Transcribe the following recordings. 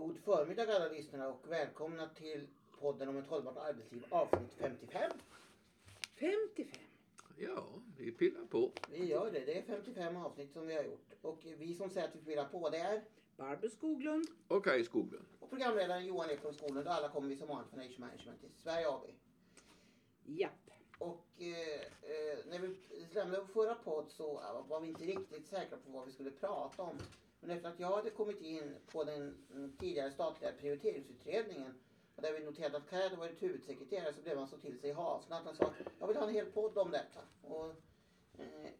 God förmiddag alla lyssnare och välkomna till podden om ett hållbart arbetsliv avsnitt 55. 55. Ja, vi pillar på. Vi gör det. Det är 55 avsnitt som vi har gjort. Och vi som säger att vi pillar på det är Barbro Skoglund. Och Kaj Skoglund. och programledaren Johan Ekblom Skoglund och alla kommer vi som vanligt från Age Management i Sverige AB. Japp. Och eh, eh, när vi lämnade vår förra podd så var vi inte riktigt säkra på vad vi skulle prata om. Men efter att jag hade kommit in på den tidigare statliga prioriteringsutredningen och där vi noterade att Kaj hade varit huvudsekreterare så blev han så till sig hasen att han sa jag vill ha en hel podd om detta. Och, eh,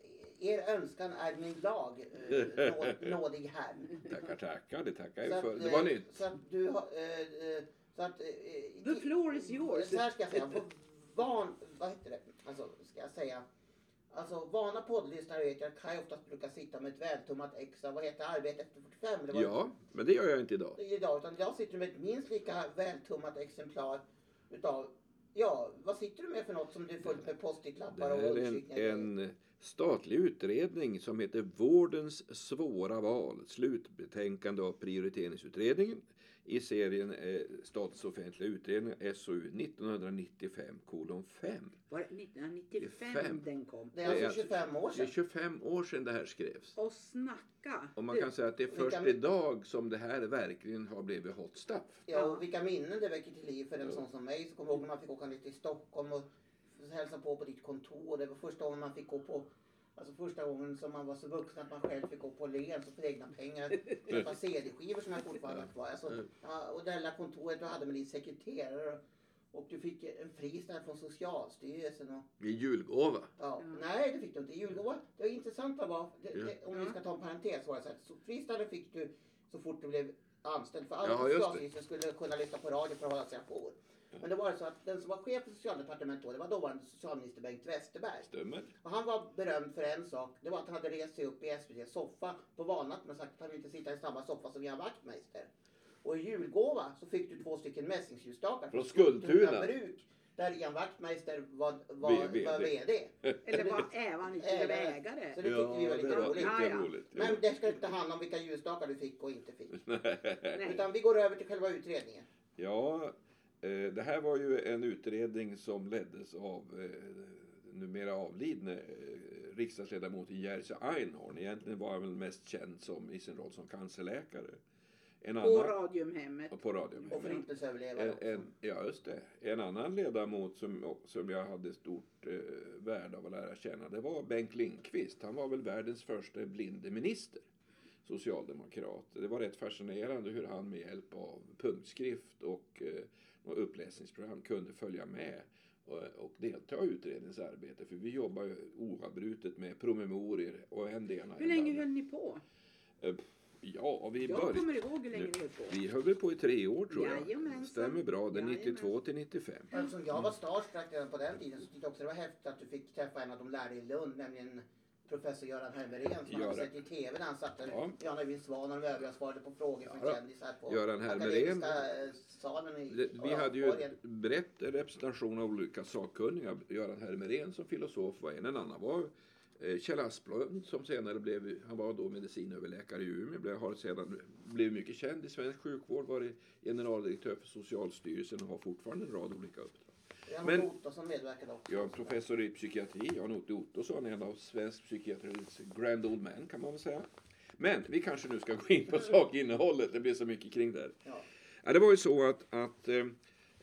er önskan är min lag, eh, nåd, nådig herr. Tackar, tackar. Det tackar jag att, för. Det eh, var nytt. Så att du har... Eh, eh, så att, eh, The floor is yours. Så här ska jag säga. På van, vad heter det? Alltså, ska jag säga. Alltså vana poddlyssnare vet jag att Kaj oftast brukar sitta med ett vältummat extra, vad heter arbete efter 45? Eller vad Ja, men det gör jag inte idag. Idag, utan jag sitter med ett minst lika vältummat exemplar utav Ja, vad sitter du med för något som du är fullt med Det post-it-lappar här och är en, understrykningar? en statlig utredning som heter Vårdens svåra val. Slutbetänkande av prioriteringsutredningen i serien eh, Statens offentliga utredningar SOU 1995 kolon 5. Var det 1995 Fem. den kom? Det är alltså 25 år Det är sedan. 25 år sedan det här skrevs. Och snacka. Och man Du, kan säga att det är Vilka- först idag som det här verkligen har blivit hot stuff. Ja, och vilka minnen det väcker till liv för en Ja. sån som mig. Så kommer jag ihåg när man fick åka ner till Stockholm och hälsa på på ditt kontor. Det var första gången man fick gå på Alltså första gången som man var så vuxen att man själv fick gå på Åhléns och för egna pengar köpa CD-skivor som jag fortfarande har kvar. Alltså, Mm. ja, och det lilla kontoret du hade med din sekreterare. Och du fick en fristad från Socialstyrelsen. Och, I julgåva. ja. Ja. Nej, det fick du inte. I julgåva. Det intressanta var, det, Ja. det, om vi ska ta en parentes var det så så fristaden fick du så fort du blev anställd. För alla Ja. Socialstyrelsen skulle kunna lyssna på radio för att hålla sig ajour. Men det var så att den som var chef för socialdepartementet då, det var dåvarande socialminister Bengt Westerberg. Stämmer. Och han var berömd för en sak. Det var att han hade rest sig upp i SVTs soffa på valnatten och sagt att han inte sitta i samma soffa som Ian Wachtmeister. Och i julgåva så fick du två stycken mässingsljusstakar Från Skultuna. bruk. Där Ian Wachtmeister var, var, var VD. Eller var även Ägare. Så det tyckte vi var lite var roligt. Ja, ja. roligt. Men det ska inte handla om vilka ljusstakar du fick och inte fick. Nej. Utan vi går över till själva utredningen. Ja, det här var ju en utredning som leddes av eh, numera avlidne eh, riksdagsledamoten Jerzy Einhorn. Egentligen var han väl mest känd som, i sin roll som cancerläkare. En På annan, Radiumhemmet. på radio. Och förintelseöverlevare också. en, ja, just det. En annan ledamot som, som jag hade stort eh, värde av att lära känna, det var Bengt Lindqvist. Han var väl världens första blinde minister, socialdemokrat. Det var rätt fascinerande hur han med hjälp av punktskrift och eh, och uppläsningsprogram kunde följa med och, och delta i utredningens arbete. För vi jobbar ju oavbrutet med promemorior och en ena Hur länge andra. höll ni på? Eh, Ja, vi Jag började... kommer ihåg hur länge ni höll på. Vi höll på i tre år tror jag. Jajamensan. Stämmer bra. Det är Jajamän. 92 till 95. Eftersom jag var starstruck redan på den tiden så tyckte jag också det var häftigt att du fick träffa en av de lärde i Lund, nämligen professor Göran Hermerén som man har sett i TV när han satt där. Ja. Jan Öjvind Svan och de övriga svarade på frågor från Ja kändisar på Göran Hermerén. Eh, salen i Det- Vi hade ju Borgen. brett representation av olika sakkunniga. Göran Hermerén som filosof var en. En annan var eh, Kjell Asplund som senare blev, han var då medicinöverläkare i Umeå, blev, har sedan blivit mycket känd i svensk sjukvård, varit generaldirektör för Socialstyrelsen och har fortfarande en rad olika uppdrag. Jan Men- Ottosson medverkade också. Jag är professor i psykiatri, Jan-Otto Ottosson, en av svensk psykiatris grand old man kan man väl säga. Men vi kanske nu ska gå in på sakinnehållet, det blir så mycket kring det. Ja. Ja, det var ju så att, att eh,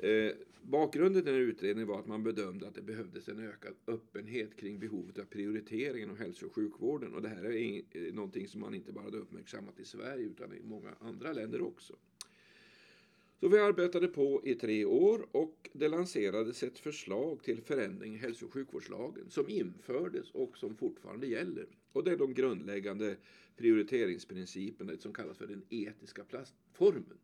eh, bakgrunden till den här utredningen var att man bedömde att det behövdes en ökad öppenhet kring behovet av prioriteringen av hälso och sjukvården. Och det här är ing- eh, någonting som man inte bara hade uppmärksammat i Sverige utan i många andra länder också. Så vi arbetade på i tre år och det lanserades ett förslag till förändring i hälso och sjukvårdslagen som infördes och som fortfarande gäller. Och det är de grundläggande prioriteringsprinciperna, det som kallas för den etiska plattformen.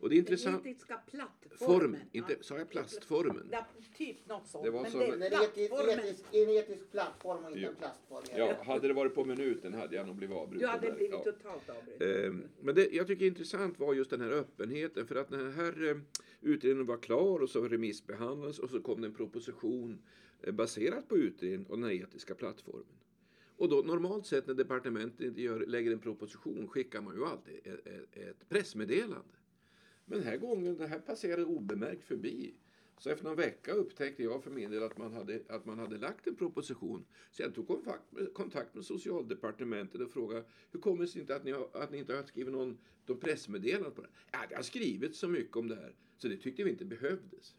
Och det är intressant. Den etiska plattformen. Formen, inte, sa jag plastformen? Ja, typ något sånt. Det var men så- det En är etisk, plattformen. etisk, en etisk plattform och inte Jo. en plastform. Ja, hade det varit på minuten hade jag nog blivit avbruten. Du hade där. blivit Ja. totalt avbruten. Ehm, Men det jag tycker är intressant var just den här öppenheten. För att när den här eh, utredningen var klar och så remissbehandlades och så kom det en proposition eh, baserat på utredningen och den här etiska plattformen. Och då normalt sett när departementet gör, lägger en proposition skickar man ju alltid ett, ett, ett pressmeddelande. Men den här gången, det här passerade obemärkt förbi. Så efter någon vecka upptäckte jag för min del att man hade, att man hade lagt en proposition. Så jag tog kontakt med, kontakt med socialdepartementet och frågade hur kommer det sig inte att ni, har, att ni inte har skrivit någon, någon pressmeddelande på det? Ja, det har skrivits så mycket om det här så det tyckte vi inte behövdes.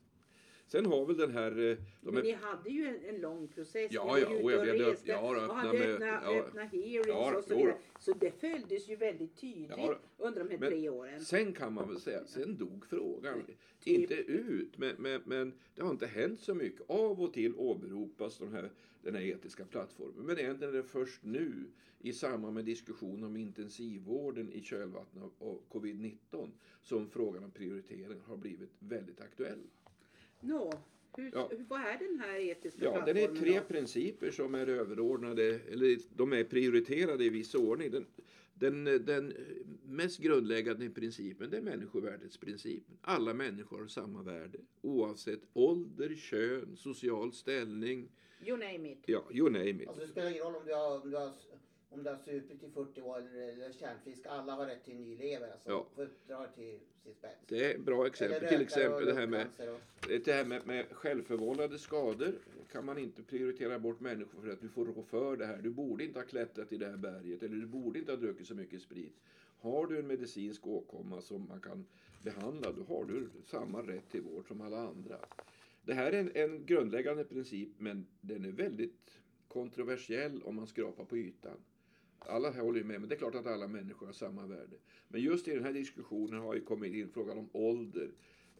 Sen har väl den här... eh, De Men är, ni hade ju en, en lång process. Ja, Ni ja, och jag blev- reste ja, öppna hade med- öppna, ja. öppna hearings Ja, och så vidare. Så det följdes ju väldigt tydligt Ja, under de här Men tre åren. Sen kan man väl säga, sen dog frågan. Typ. Inte ut, men, men, men det har inte hänt så mycket. Av och till åberopas de här, den här etiska plattformen. Men egentligen är det först nu i samband med diskussion om intensivvården i kölvattnet av- av covid-19 som frågan om prioritering har blivit väldigt aktuell. Nå, hur, Ja. hur, vad är den här etiska Ja, den plattformen är tre då? principer som är överordnade, eller de är prioriterade i viss ordning. Den, den, den mest grundläggande principen det är människovärdesprincipen. Alla människor har samma värde oavsett ålder, kön, social ställning, You name it. ja, you name it. Alltså det spelar ingen roll om du har, om du har, om du har supit i 40 år eller, kärnfrisk. Alla har rätt till en ny lever. Alltså, Ja. för att dra till sin spets. Det är ett bra exempel. Till exempel det här med och- Det här med, med självförvållade skador kan man inte prioritera bort människor för att du får rå för det här. Du borde inte ha klättrat i det här berget eller du borde inte ha druckit så mycket sprit. Har du en medicinsk åkomma som man kan behandla då har du samma rätt till vård som alla andra. Det här är en, en grundläggande princip men den är väldigt kontroversiell om man skrapar på ytan. Alla håller ju med, men det är klart att alla människor har samma värde. Men just i den här diskussionen har ju kommit in frågan om ålder,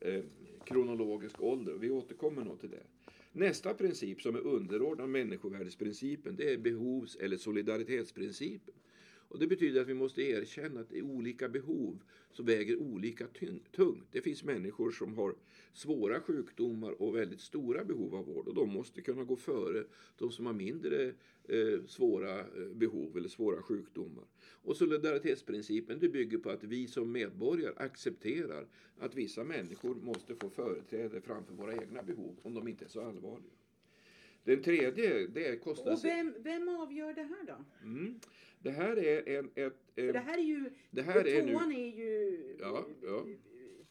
eh, kronologisk ålder. Vi återkommer nog till det. Nästa princip som är underordnad människovärdesprincipen det är behovs eller solidaritetsprincipen. Och det betyder att vi måste erkänna att i olika behov så väger olika tungt. Det finns människor som har svåra sjukdomar och väldigt stora behov av vård och de måste kunna gå före de som har mindre eh, svåra eh, behov eller svåra sjukdomar. Och solidaritetsprincipen det bygger på att vi som medborgare accepterar att vissa människor måste få företräde framför våra egna behov om de inte är så allvarliga. Den tredje det är Och kostnads... vem, vem avgör det här då? Mm. Det här är en... Ett, det eh, här är ju, det här är nu... är ju Ja, ja.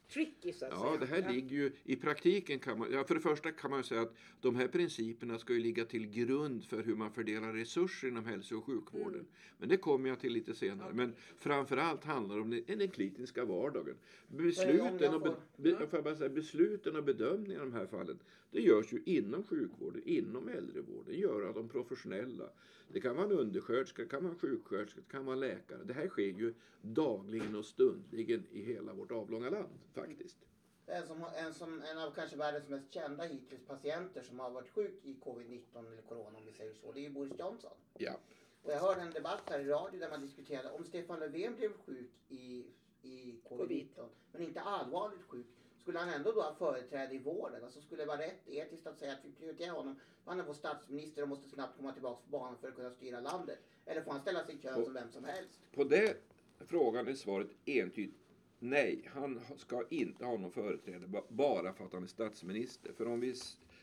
Tricky så att Ja, säga. det här ligger ju i praktiken kan man, ja, för det första kan man säga att de här principerna ska ju ligga till grund för hur man fördelar resurser inom hälso och sjukvården. Mm. Men det kommer jag till lite senare. Men framförallt handlar det om den, den kliniska vardagen. Besluten och, be, be, bara säga, besluten och bedömningarna i de här fallen, det görs ju inom sjukvården, inom äldrevården, gör av de professionella. Det kan vara en undersköterska, det kan vara en sjuksköterska, det kan vara en läkare. Det här sker ju dagligen och stundligen i hela vårt avlånga land faktiskt. En, som, en, som, en av kanske världens mest kända hittills patienter som har varit sjuk i covid-19 eller corona om vi säger så. Det är Boris Johnson. Ja. Och jag hörde en debatt här i radio där man diskuterade om Stefan Löfven blev sjuk i, i covid-19 men inte allvarligt sjuk. Skulle han ändå då ha företräde i vården? Alltså skulle det vara rätt etiskt att säga att vi prioriterar honom? Han är vår statsminister och måste snabbt komma tillbaka på banan för att kunna styra landet. Eller får han ställa sig i kön som vem som helst? På den frågan är svaret entydigt nej. Han ska inte ha någon företräde bara för att han är statsminister. För om vi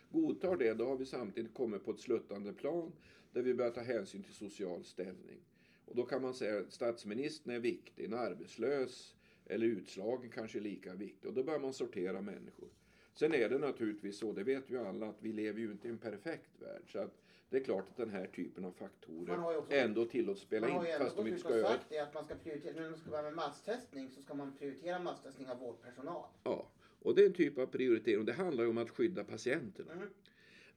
godtar det, då har vi samtidigt kommit på ett sluttande plan där vi börjar ta hänsyn till social ställning. Och då kan man säga att statsministern är viktig, en arbetslös eller utslagen kanske är lika viktig. Och då börjar man sortera människor. Sen är det naturligtvis så, det vet ju alla, att vi lever ju inte i en perfekt värld. Så att det är klart att den här typen av faktorer också- ändå tillåts spela in fast de inte ska göra sagt det att man ska prioritera, när man ska börja med masstestning så ska man prioritera masstestning av vårdpersonal. Ja, och det är en typ av prioritering. Det handlar ju om att skydda patienterna. Mm.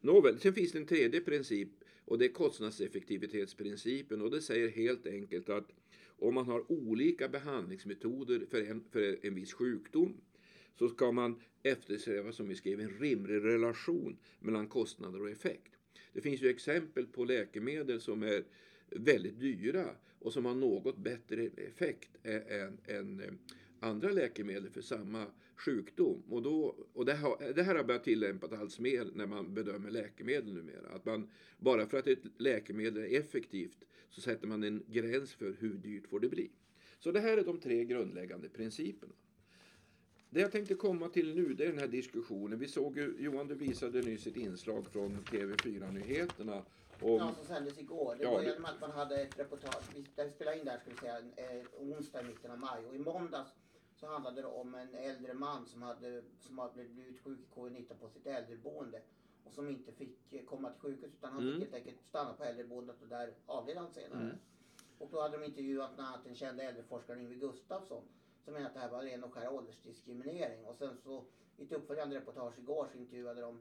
Nåväl, sen finns det en tredje princip och det är kostnadseffektivitetsprincipen och det säger helt enkelt att om man har olika behandlingsmetoder för en, för en viss sjukdom så ska man eftersträva, som vi skrev, en rimlig relation mellan kostnader och effekt. Det finns ju exempel på läkemedel som är väldigt dyra och som har något bättre effekt än, än eh, andra läkemedel för samma sjukdom. Och, då, och det, har, det här har börjat tillämpas allt mer när man bedömer läkemedel numera. Att man, bara för att ett läkemedel är effektivt så sätter man en gräns för hur dyrt får det bli. Så det här är de tre grundläggande principerna. Det jag tänkte komma till nu det är den här diskussionen. Vi såg ju, Johan du visade nyss ett inslag från TV4-nyheterna om Ja, som sändes igår. Det Ja, började med att man hade ett reportage, vi, spelade in där ska vi säga, eh, onsdag i mitten av maj och i måndags så handlade det om en äldre man som hade, som hade blivit sjuk i covid-19 på sitt äldreboende och som inte fick eh, komma till sjukhus utan han Mm. fick helt enkelt stanna på äldreboendet och där avled han senare. Mm. Och då hade de intervjuat bland annat den kände äldreforskaren Yngve Gustafsson som menade att det här var ren och skär åldersdiskriminering. Och sen så i ett uppföljande reportage igår så intervjuade de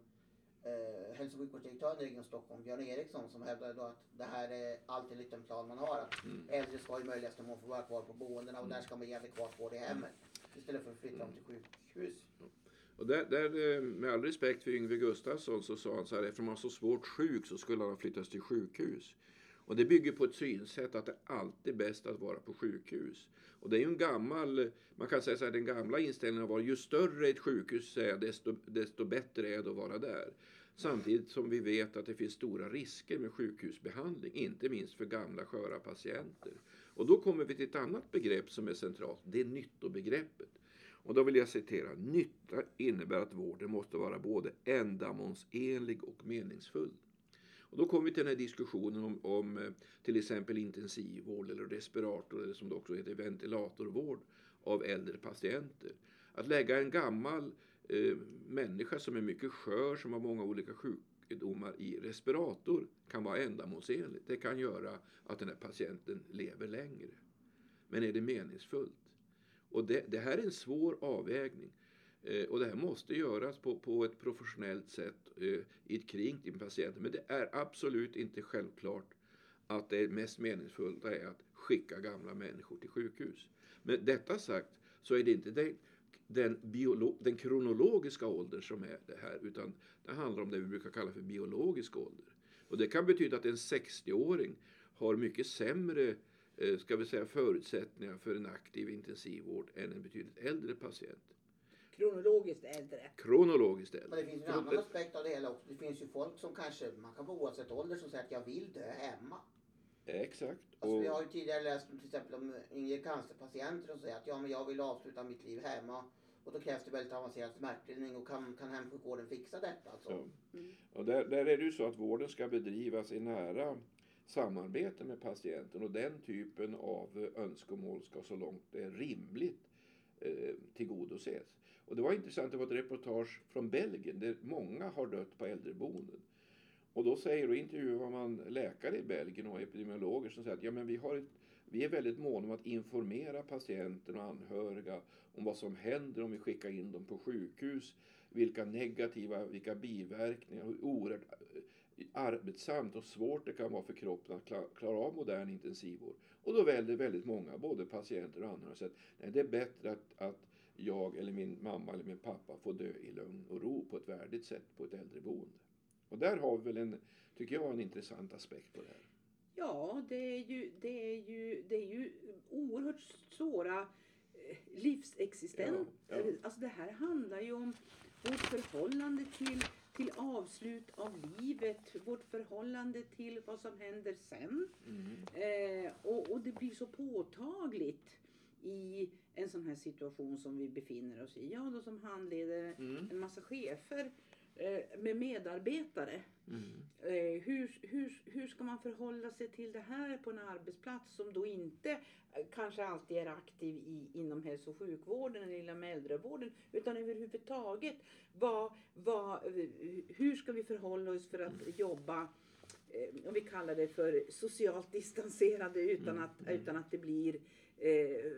eh, hälso och sjukvårdsdirektören i Region Stockholm, Björn Eriksson, som hävdade då att det här är alltid en liten plan man har. Att Mm. äldre ska i möjligaste mån få vara kvar på boendena och där ska man ge adekvat vård i hemmet. Istället för att flytta dem till sjukhus. Och där, där, eh, med all respekt för Yngve Gustafsson så sa han så här, eftersom han var så svårt sjuk så skulle han flyttas till sjukhus. Och det bygger på ett synsätt att det alltid är bäst att vara på sjukhus. Och det är ju en gammal, man kan säga så här, den gamla inställningen var ju större ett sjukhus är desto, desto bättre är det att vara där. Samtidigt som vi vet att det finns stora risker med sjukhusbehandling, inte minst för gamla sköra patienter. Och då kommer vi till ett annat begrepp som är centralt, det är nyttobegreppet. Och då vill jag citera, nytta innebär att vården måste vara både ändamålsenlig och meningsfull. Och då kommer vi till den här diskussionen om, om eh, till exempel intensivvård eller respirator eller som det också heter ventilatorvård av äldre patienter. Att lägga en gammal eh, människa som är mycket skör, som har många olika sjukdomar i respirator kan vara ändamålsenligt. Det kan göra att den här patienten lever längre. Men är det meningsfullt? Och det, det här är en svår avvägning. Eh, och det här måste göras på, på ett professionellt sätt eh, i ett kring din patient. Men det är absolut inte självklart att det mest meningsfulla är att skicka gamla människor till sjukhus. Men detta sagt så är det inte den, den, biolo, den kronologiska åldern som är det här utan det handlar om det vi brukar kalla för biologisk ålder. Och det kan betyda att en 60-åring har mycket sämre eh, ska vi säga, förutsättningar för en aktiv intensivvård än en betydligt äldre patient. Kronologiskt äldre. Kronologiskt äldre. Men det finns ju en annan aspekt av det hela också. Det finns ju folk som kanske, man kan vara oavsett ålder, som säger att jag vill dö hemma. Exakt. Alltså, Och, vi har ju tidigare läst till exempel om yngre cancerpatienter som säger att ja, men jag vill avsluta mitt liv hemma. Och då krävs det väldigt avancerad smärtlindring och kan, kan hemsjukvården fixa detta? Alltså? ja. och där, där är det ju så att vården ska bedrivas i nära samarbete med patienten och den typen av önskemål ska så långt det är rimligt eh, tillgodoses. Och det var intressant, det var ett reportage från Belgien där många har dött på äldreboenden. Och då säger, och intervjuar man läkare i Belgien och epidemiologer som säger att ja, men vi, har ett, vi är väldigt måna om att informera patienter och anhöriga om vad som händer om vi skickar in dem på sjukhus. Vilka negativa, vilka biverkningar, hur oerhört eh, arbetsamt och svårt det kan vara för kroppen att klara av modern intensivvård. Och då väljer väldigt många, både patienter och anhöriga, att nej, det är bättre att, att jag eller min mamma eller min pappa får dö i lugn och ro på ett värdigt sätt på ett äldreboende. Och där har vi väl en, tycker jag, en intressant aspekt på det här. Ja, det är ju, det är ju, det är ju oerhört svåra eh, livsexistens. Ja, ja. Alltså det här handlar ju om vårt förhållande till, till avslut av livet, vårt förhållande till vad som händer sen. Eh, och, och det blir så påtagligt i en sån här situation som vi befinner oss i. Jag då som handleder Mm. en massa chefer eh, med medarbetare. Mm. Eh, hur, hur, hur ska man förhålla sig till det här på en arbetsplats som då inte eh, kanske alltid är aktiv i, inom hälso och sjukvården eller inom äldrevården utan överhuvudtaget. Vad, vad, hur ska vi förhålla oss för att jobba eh, om vi kallar det för socialt distanserade utan, Mm, att, mm. utan att det blir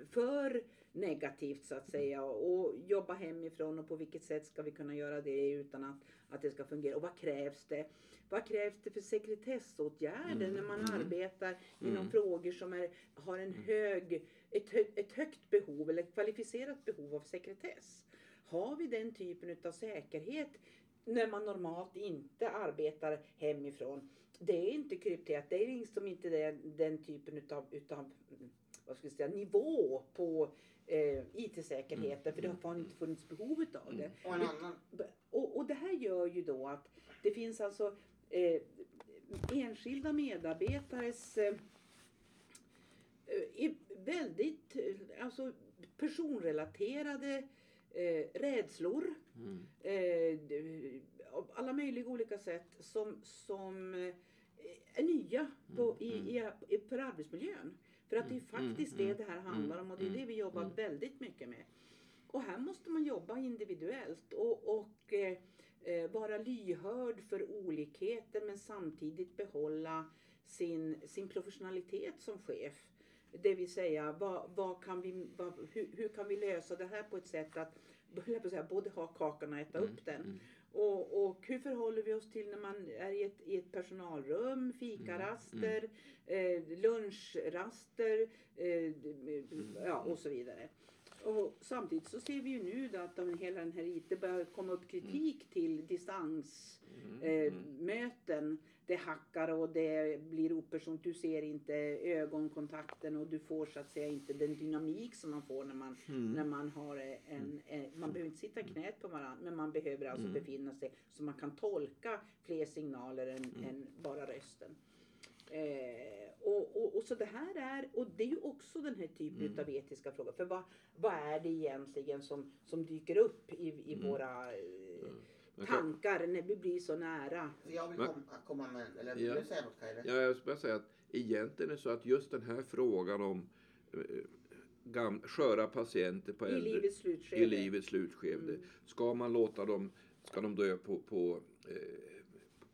för negativt så att säga och jobba hemifrån och på vilket sätt ska vi kunna göra det utan att, att det ska fungera och vad krävs det? Vad krävs det för sekretessåtgärder Mm, när man mm. arbetar inom Mm. frågor som är, har en hög, ett, ett högt behov eller ett kvalificerat behov av sekretess? Har vi den typen av säkerhet när man normalt inte arbetar hemifrån? Det är inte krypterat, det är liksom inte den, den typen utav, utav vad ska jag säga, nivå på eh, IT-säkerheten för det har inte funnits behov utav det. Och en annan, Och, och det här gör ju då att det finns alltså eh, enskilda medarbetares eh, eh, väldigt alltså personrelaterade eh, rädslor Mm. eh, av alla möjliga olika sätt som, som eh, är nya på, i, i, i, för arbetsmiljön. För att det är faktiskt mm, det det här handlar om och det är det vi jobbar mm. väldigt mycket med. Och här måste man jobba individuellt och, och eh, eh, vara lyhörd för olikheter men samtidigt behålla sin, sin professionalitet som chef. Det vill säga, vad, vad kan vi, vad, hur, hur kan vi lösa det här på ett sätt att säga, både ha kakan och äta Mm, upp den. Och, och hur förhåller vi oss till när man är i ett, i ett personalrum, fikaraster, eh, lunchraster eh, ja, och så vidare. Och samtidigt så ser vi ju nu att de, hela den här IT börjar komma upp kritik till distansmöten. Det hackar och det blir opersonligt. Du ser inte ögonkontakten och du får så att säga inte den dynamik som man får när man, när man har en, en, man behöver inte sitta knät på varandra men man behöver alltså befinna sig så man kan tolka fler signaler än, än bara rösten. Eh, och, och, och så det här är, och det är ju också den här typen Mm. av etiska frågor. För vad, vad är det egentligen som, som dyker upp i, i Mm. våra eh, kan- tankar när vi blir så nära? Jag vill komma med, eller vill Ja. du säga något Kaire? Ja, jag skulle bara säga att egentligen är det så att just den här frågan om eh, gam, sköra patienter på I äldre, livets slutskede. i livets slutskede. Mm. Ska man låta dem, ska de dö på, på eh,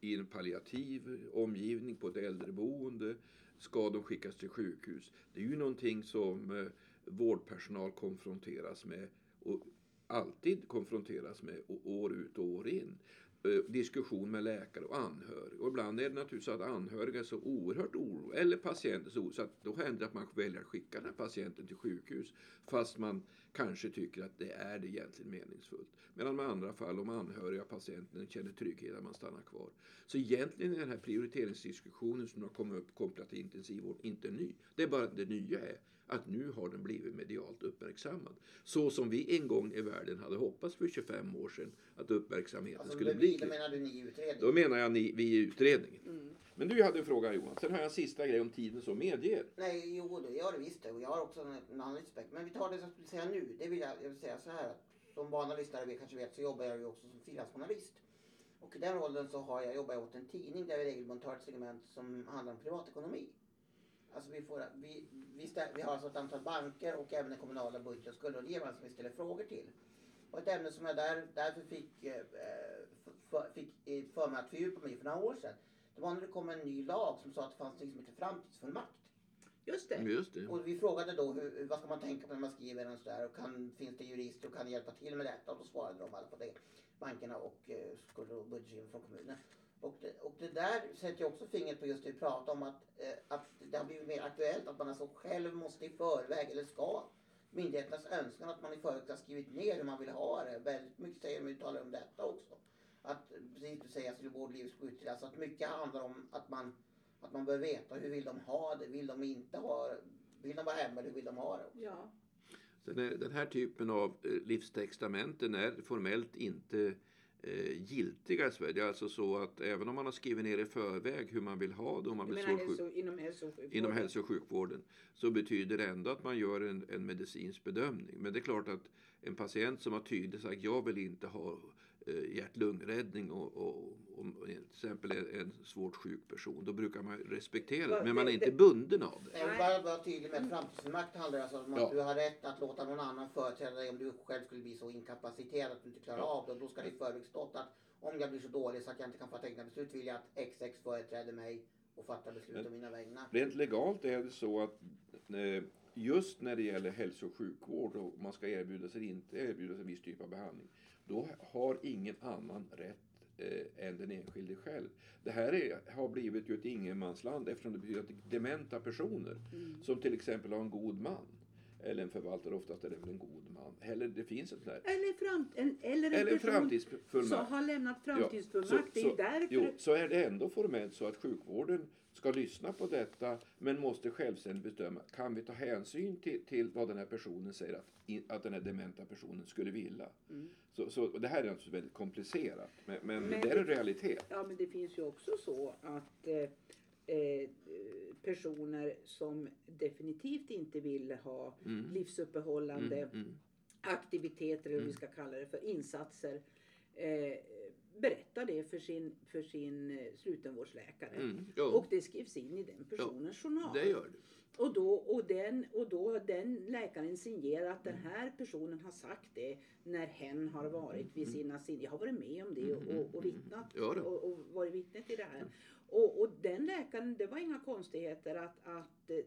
i en palliativ omgivning på ett äldreboende? Ska de skickas till sjukhus? Det är ju någonting som eh, vårdpersonal konfronteras med och alltid konfronteras med år ut och år in. Eh, diskussion med läkare och anhöriga. Och ibland är det naturligtvis så att anhöriga är så oerhört oroliga, eller patienter så oroliga, så att då händer det att man väljer att skicka den här patienten till sjukhus fast man kanske tycker att det är det egentligen meningsfullt. Medan med andra fall, om anhöriga och patienten känner trygghet att man stannar kvar. Så egentligen är den här prioriteringsdiskussionen som har kommit upp kopplat till intensivvård inte ny. Det är bara det nya är att nu har den blivit medialt uppmärksammad. Så som vi en gång i världen hade hoppats för 25 år sedan att uppmärksamheten Alltså, skulle bli. då menar du ni i utredningen? Då menar jag ni, vi i utredningen. Mm. Men du hade en fråga Johan. Sen har jag en sista grej om tiden så medger. Nej, jo det gör det visst det. Och jag har också en, en annan respekt. Men vi tar det som jag skulle säga nu. Det vill jag, jag vill säga så här. Som vana lyssnare kanske vet så jobbar jag ju också som frilansjournalist. Och i den rollen så har jag jobbat åt en tidning där vi regelbundet har ett segment som handlar om privatekonomi. Alltså vi, får, vi, vi, stä, vi har alltså ett antal banker och även den kommunala budget och skuldrådgivaren som vi ställer frågor till. Och ett ämne som jag där, därför fick, eh, för, fick för mig att fördjupa mig för några år sedan. Det var när det kom en ny lag som sa att det fanns något som heter framtidsfullmakt. Just det. Just det. Och vi frågade då hur, vad ska man tänka på när man skriver en sådär och kan, finns det jurister och kan hjälpa till med detta? Och då svarade de alla på det. Bankerna och eh, skuld och budgetgivare från kommunen. Och det, och det där sätter ju också fingret på just det vi pratade om att, eh, att det har blivit mer aktuellt att man alltså själv måste i förväg eller ska myndigheternas önskan att man i förväg har skrivit ner hur man vill ha det. Väldigt mycket säger de uttalar om detta också. Att precis du säger att vård, liv, skulle utredas. Att mycket handlar om att man att man bör veta hur vill de ha det, vill de inte ha det, vill de vara hemma eller hur vill de ha det? Ja. Den, är, den här typen av eh, livstestamenten är formellt inte eh, giltiga i Sverige. Det är alltså så att även om man har skrivit ner i förväg hur man vill ha det om man Du vill hälso, inom hälso inom hälso och sjukvården så betyder det ändå att man gör en, en medicinsk bedömning. Men det är klart att en patient som har tydligt sagt jag vill inte ha eh, hjärt-lungräddning och, och, och till exempel en svårt sjuk person, då brukar man respektera det. Men man är inte bunden av det. Jag vill bara vara tydlig med att framtidsfullmakt handlar alltså om att Ja. du har rätt att låta någon annan företräda dig om du själv skulle bli så inkapaciterad att du inte klarar av det. Och då ska det i förväg stått att om jag blir så dålig så att jag inte kan fatta egna beslut vill jag att XX företräder mig och fattar beslut Men- om mina vägnar. Rent legalt är det så att eh, just när det gäller hälso och sjukvård och man ska erbjudas eller inte erbjudas en viss typ av behandling. Då har ingen annan rätt eh, än den enskilde själv. Det här är, har blivit ju ett ingenmansland eftersom det betyder att dementa personer Mm. som till exempel har en god man eller en förvaltare, oftast är det väl en god man. Eller det finns ett där. Eller, fram, en, eller en Eller person som framtidsfullmakt. har lämnat framtidsfullmakt. så- det är så- därför Jo, så är det ändå formellt så att sjukvården ska lyssna på detta men måste självständigt bedöma, kan vi ta hänsyn till, till vad den här personen säger att, att den här dementa personen skulle vilja? Mm. Så, så det här är naturligtvis väldigt komplicerat men, men, Men det är en realitet. Ja, men det finns ju också så att eh, eh, personer som definitivt inte vill ha Mm. livsuppehållande Mm, mm. aktiviteter, eller vad vi ska kalla det för, insatser. Eh, berättar det för sin, för sin eh, slutenvårdsläkare. Mm, Och det skrivs in i den personens journal. det gör det. Och då, och, den, och då har den läkaren signerar att den här personen har sagt det när hen har varit vid sina sin. Jag har varit med om det och, och, och vittnat och, och varit vittne till det här. Och, och den läkaren, det var inga konstigheter att, att eh,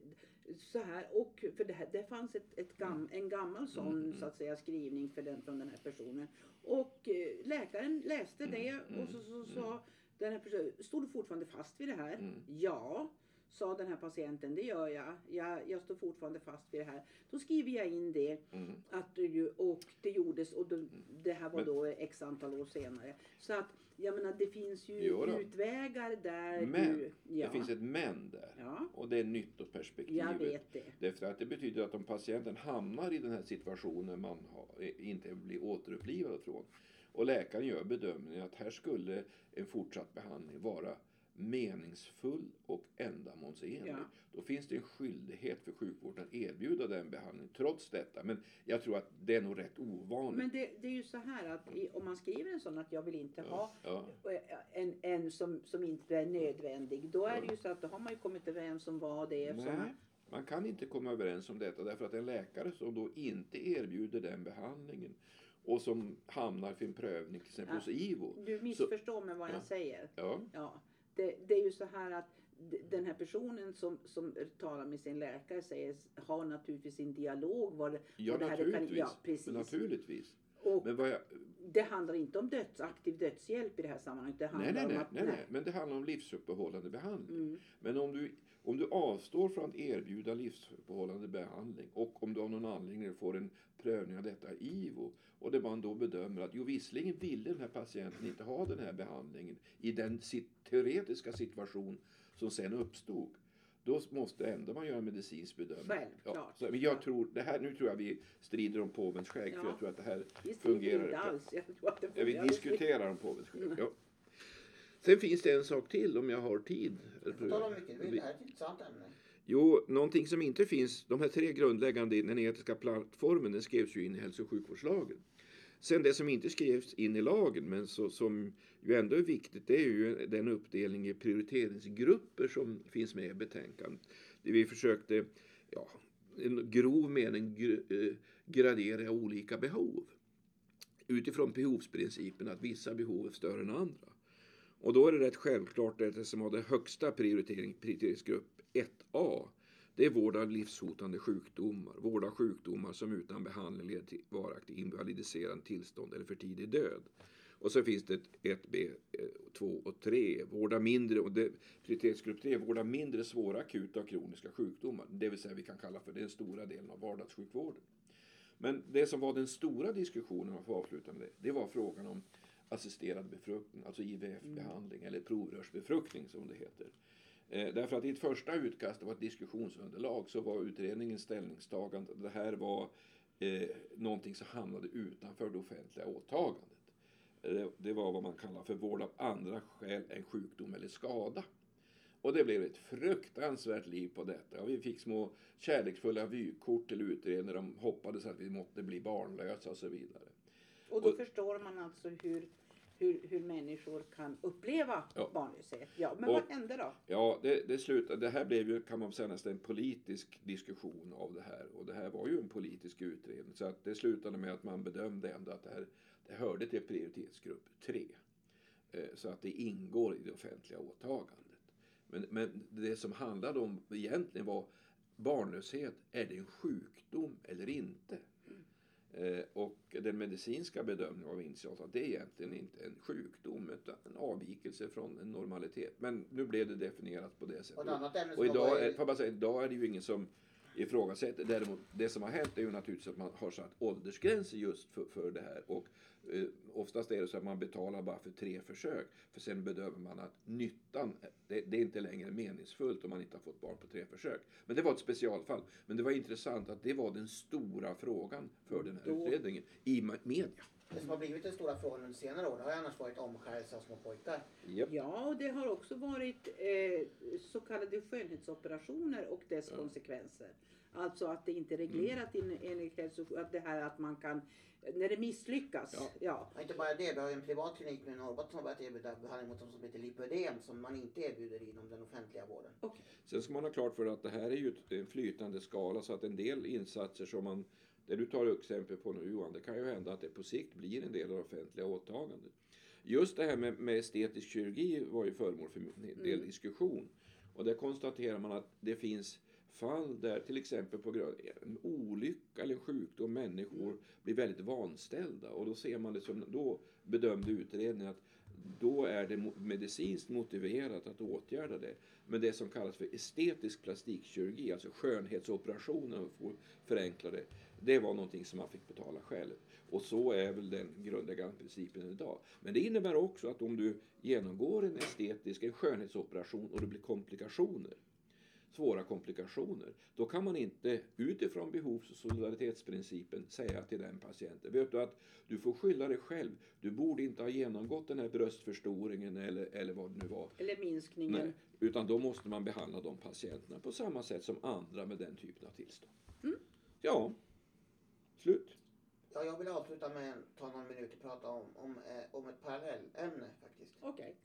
så här, och för det, här, det fanns ett, ett gam, en gammal sån så att säga skrivning för den, från den här personen. Och eh, läkaren läste det och så, så sa den här personen, stod du fortfarande fast vid det här? Mm. Ja, sa den här patienten, det gör jag. jag. Jag står fortfarande fast vid det här. Då skriver jag in det Mm. att du, och det gjordes och då, det här var Men- då x antal år senare. Så att jag menar det finns ju Jo utvägar där Men du... Ja, det finns ett men där. ja, Och det är nyttoperspektivet. jag vet det. Därför att det betyder att om patienten hamnar i den här situationen man har, eh, inte blir återupplivad från och läkaren gör bedömningen att här skulle en fortsatt behandling vara meningsfull och ändamålsenlig. Ja. Då finns det en skyldighet för sjukvården att erbjuda den behandlingen trots detta. Men jag tror att det är nog rätt ovanligt. Men det, det är ju så här att i, om man skriver en sån att jag vill inte ha ja, en, en som, som inte är nödvändig. Då är det ju så att då har man ju kommit överens om vad det är. Nej, man kan inte komma överens om detta därför att en läkare som då inte erbjuder den behandlingen och som hamnar för en prövning till exempel Ja. hos IVO. Du missförstår mig vad jag Ja. säger. Ja, Ja, det, det är ju så här att den här personen som, som talar med sin läkare säger, har naturligtvis sin dialog. Vad det, ja vad det här kan, naturligtvis. ja, precis. Naturligtvis. Och Men jag, det handlar inte om döds, aktiv dödshjälp i det här sammanhanget. Det handlar nej, nej, om nej, att... nej, nej, men det handlar om livsuppehållande behandling. Mm, Men om du, om du avstår från att erbjuda livsuppehållande behandling och om du av någon anledning får en prövning av detta IVO och det man då bedömer att jo visserligen ville den här patienten inte ha den här behandlingen i den teoretiska situation som sen uppstod. Då måste ändå man göra en medicinsk bedömning. Självklart. så, men jag tror, det här, nu tror jag vi strider om påvens skägg för Ja. jag tror att det här vi fungerar. inte alls. Jag tror att det Ja, vi fungerar. diskuterar om påvens skägg. Ja. Sen finns det en sak till om jag har tid. Du får tala mycket du vill. Det här är ett intressant ämne. Jo, någonting som inte finns, de här tre grundläggande i den etiska plattformen, den skrevs ju in i hälso och sjukvårdslagen. Sen det som inte skrevs in i lagen, men så, som ju ändå är viktigt, det är ju den uppdelning i prioriteringsgrupper som finns med i betänkandet. Där vi försökte, ja, en grov mening eh, gradera olika behov. Utifrån behovsprincipen att vissa behov är större än andra. Och då är det rätt självklart att det som har den högsta prioritering, prioriteringsgrupp 1A, det är vård av livshotande sjukdomar. Vård av sjukdomar som utan behandling leder till varaktig invalidiserande tillstånd eller för tidig död. Och så finns det 1B, 2 eh, och 3. Vårda mindre, och det, prioritetsgrupp 3, vårda mindre svåra akuta och kroniska sjukdomar. Det vill säga vi kan kalla för den stora delen av vardagssjukvården. Men det som var den stora diskussionen, om jag får avsluta med det, det var frågan om assisterad befruktning, alltså IVF-behandling eller provrörsbefruktning som det heter. Eh, därför att i ett första utkast av ett diskussionsunderlag så var utredningens ställningstagande att det här var eh, någonting som hamnade utanför det offentliga åtagandet. Eh, det var vad man kallar för vård av andra skäl än sjukdom eller skada. Och det blev ett fruktansvärt liv på detta. Och vi fick små kärleksfulla vykort till utredningen de hoppades att vi måtte bli barnlösa och så vidare. Och då Och- förstår man alltså hur, hur, hur människor kan uppleva Ja. barnlöshet. Ja, men Och- vad hände då? Ja, det, det slutade, det här blev ju, kan man säga, nästan en politisk diskussion av det här. Och det här var ju en politisk utredning. Så att det slutade med att man bedömde ändå att det här det hörde till prioritetsgrupp 3. Eh, Så att det ingår i det offentliga åtagandet. Men, men det som handlade om egentligen var barnlöshet, är det en sjukdom eller inte? Eh, och den medicinska bedömningen av initialt att det är egentligen inte en sjukdom utan en avvikelse från en normalitet. Men nu blev det definierat på det Och sättet. Och har idag är, bara säga, idag är det ju ingen som ifrågasätter. Däremot, det som har hänt är ju naturligtvis att man har satt åldersgränser just för, för det här. Och eh, oftast är det så att man betalar bara för tre försök. För sen bedömer man att nyttan, det, det är inte längre meningsfullt om man inte har fått barn på tre försök. Men det var ett specialfall. Men det var intressant att det var den stora frågan för den här Då- utredningen i media. Det som har blivit den stora frågan under senare år det har ju annars varit omskärelse av små pojkar. Japp. Ja, och det har också varit eh, så kallade skönhetsoperationer och dess Ja. konsekvenser. Alltså att det inte är reglerat in, enligt hälso att det här att man kan, när det misslyckas. Ja. Ja. Inte bara det, vi har ju en privat klinik nu i Norrbotten som har börjat erbjuda behandling mot något som heter lipödem som man inte erbjuder inom den offentliga vården. Sen ska man ha klart för att det här är ju ett- en flytande skala så att en del insatser som man, det du tar exempel på nu Johan, det kan ju hända att det på sikt blir en del av det offentliga åtagandet. Just det här med, med estetisk kirurgi var ju föremål för en del diskussion. Och där konstaterar man att det finns fall där till exempel på grund av en olycka eller en sjukdom människor blir väldigt vanställda och då ser man det som, då bedömde utredningen att då är det medicinskt motiverat att åtgärda det. Men det som kallas för estetisk plastikkirurgi, alltså skönhetsoperationer, för förenklade, det, det var någonting som man fick betala själv. Och så är väl den grundläggande principen idag. Men det innebär också att om du genomgår en estetisk, en skönhetsoperation och det blir komplikationer, svåra komplikationer, då kan man inte utifrån behovs och solidaritetsprincipen säga till den patienten, vet du att du får skylla dig själv, du borde inte ha genomgått den här bröstförstoringen eller, eller vad det nu var. Eller minskningen. Nej, utan då måste man behandla de patienterna på samma sätt som andra med den typen av tillstånd. Ja, slut. Ja, jag vill avsluta med att ta någon minut och prata om, om, eh, om ett parallellämne faktiskt. Okej.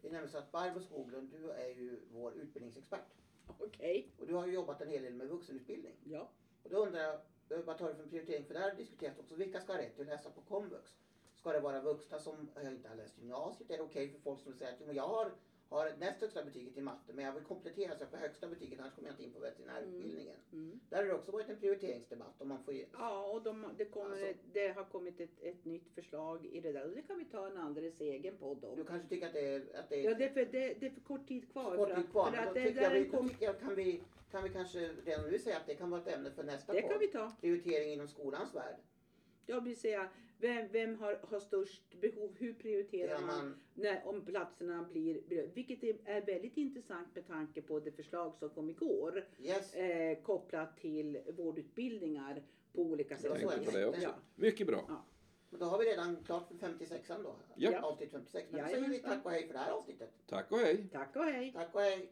Det är nämligen så att Barbro Skoglund, du är ju vår utbildningsexpert. Okej. Och du har ju jobbat en hel del med vuxenutbildning. Ja. Och då undrar jag, eh, vad tar du för prioritering? För det här har diskuterats också, vilka ska ha rätt att läsa på komvux? Ska det vara vuxna som eh, inte har läst gymnasiet? Är det okej för folk som säger att "Jo, men jag har, har näst högsta betyget i matte men jag vill komplettera så jag får högsta betyget annars kommer jag inte in på veterinärutbildningen. Mm. Där har det också varit en prioriteringsdebatt om man får. Ja, och de, det, kommer, Alltså. det har kommit ett, ett nytt förslag i det där och det kan vi ta en alldeles egen podd Du om. kanske tycker att det är, att det är Ja, det är för, det, det är för kort tid kvar. kort tid kvar. För att det, jag, vi, kom, jag kan, vi, kan vi kanske redan nu säga att det kan vara ett ämne för nästa det podd. kan vi ta. Prioritering inom skolans värld. Jag vill säga, vem, vem har, har störst behov? Hur prioriterar Där man? man när, om platserna blir, vilket är, är väldigt intressant med tanke på det förslag som kom igår yes, eh, kopplat till vårdutbildningar på olika sätt. Ja. Mycket bra. men då har vi redan klart för 56an då. Ja. Avsnitt 56. Men då säger vi tack och hej för det här avsnittet. Tack och hej. Tack och hej! Tack och hej.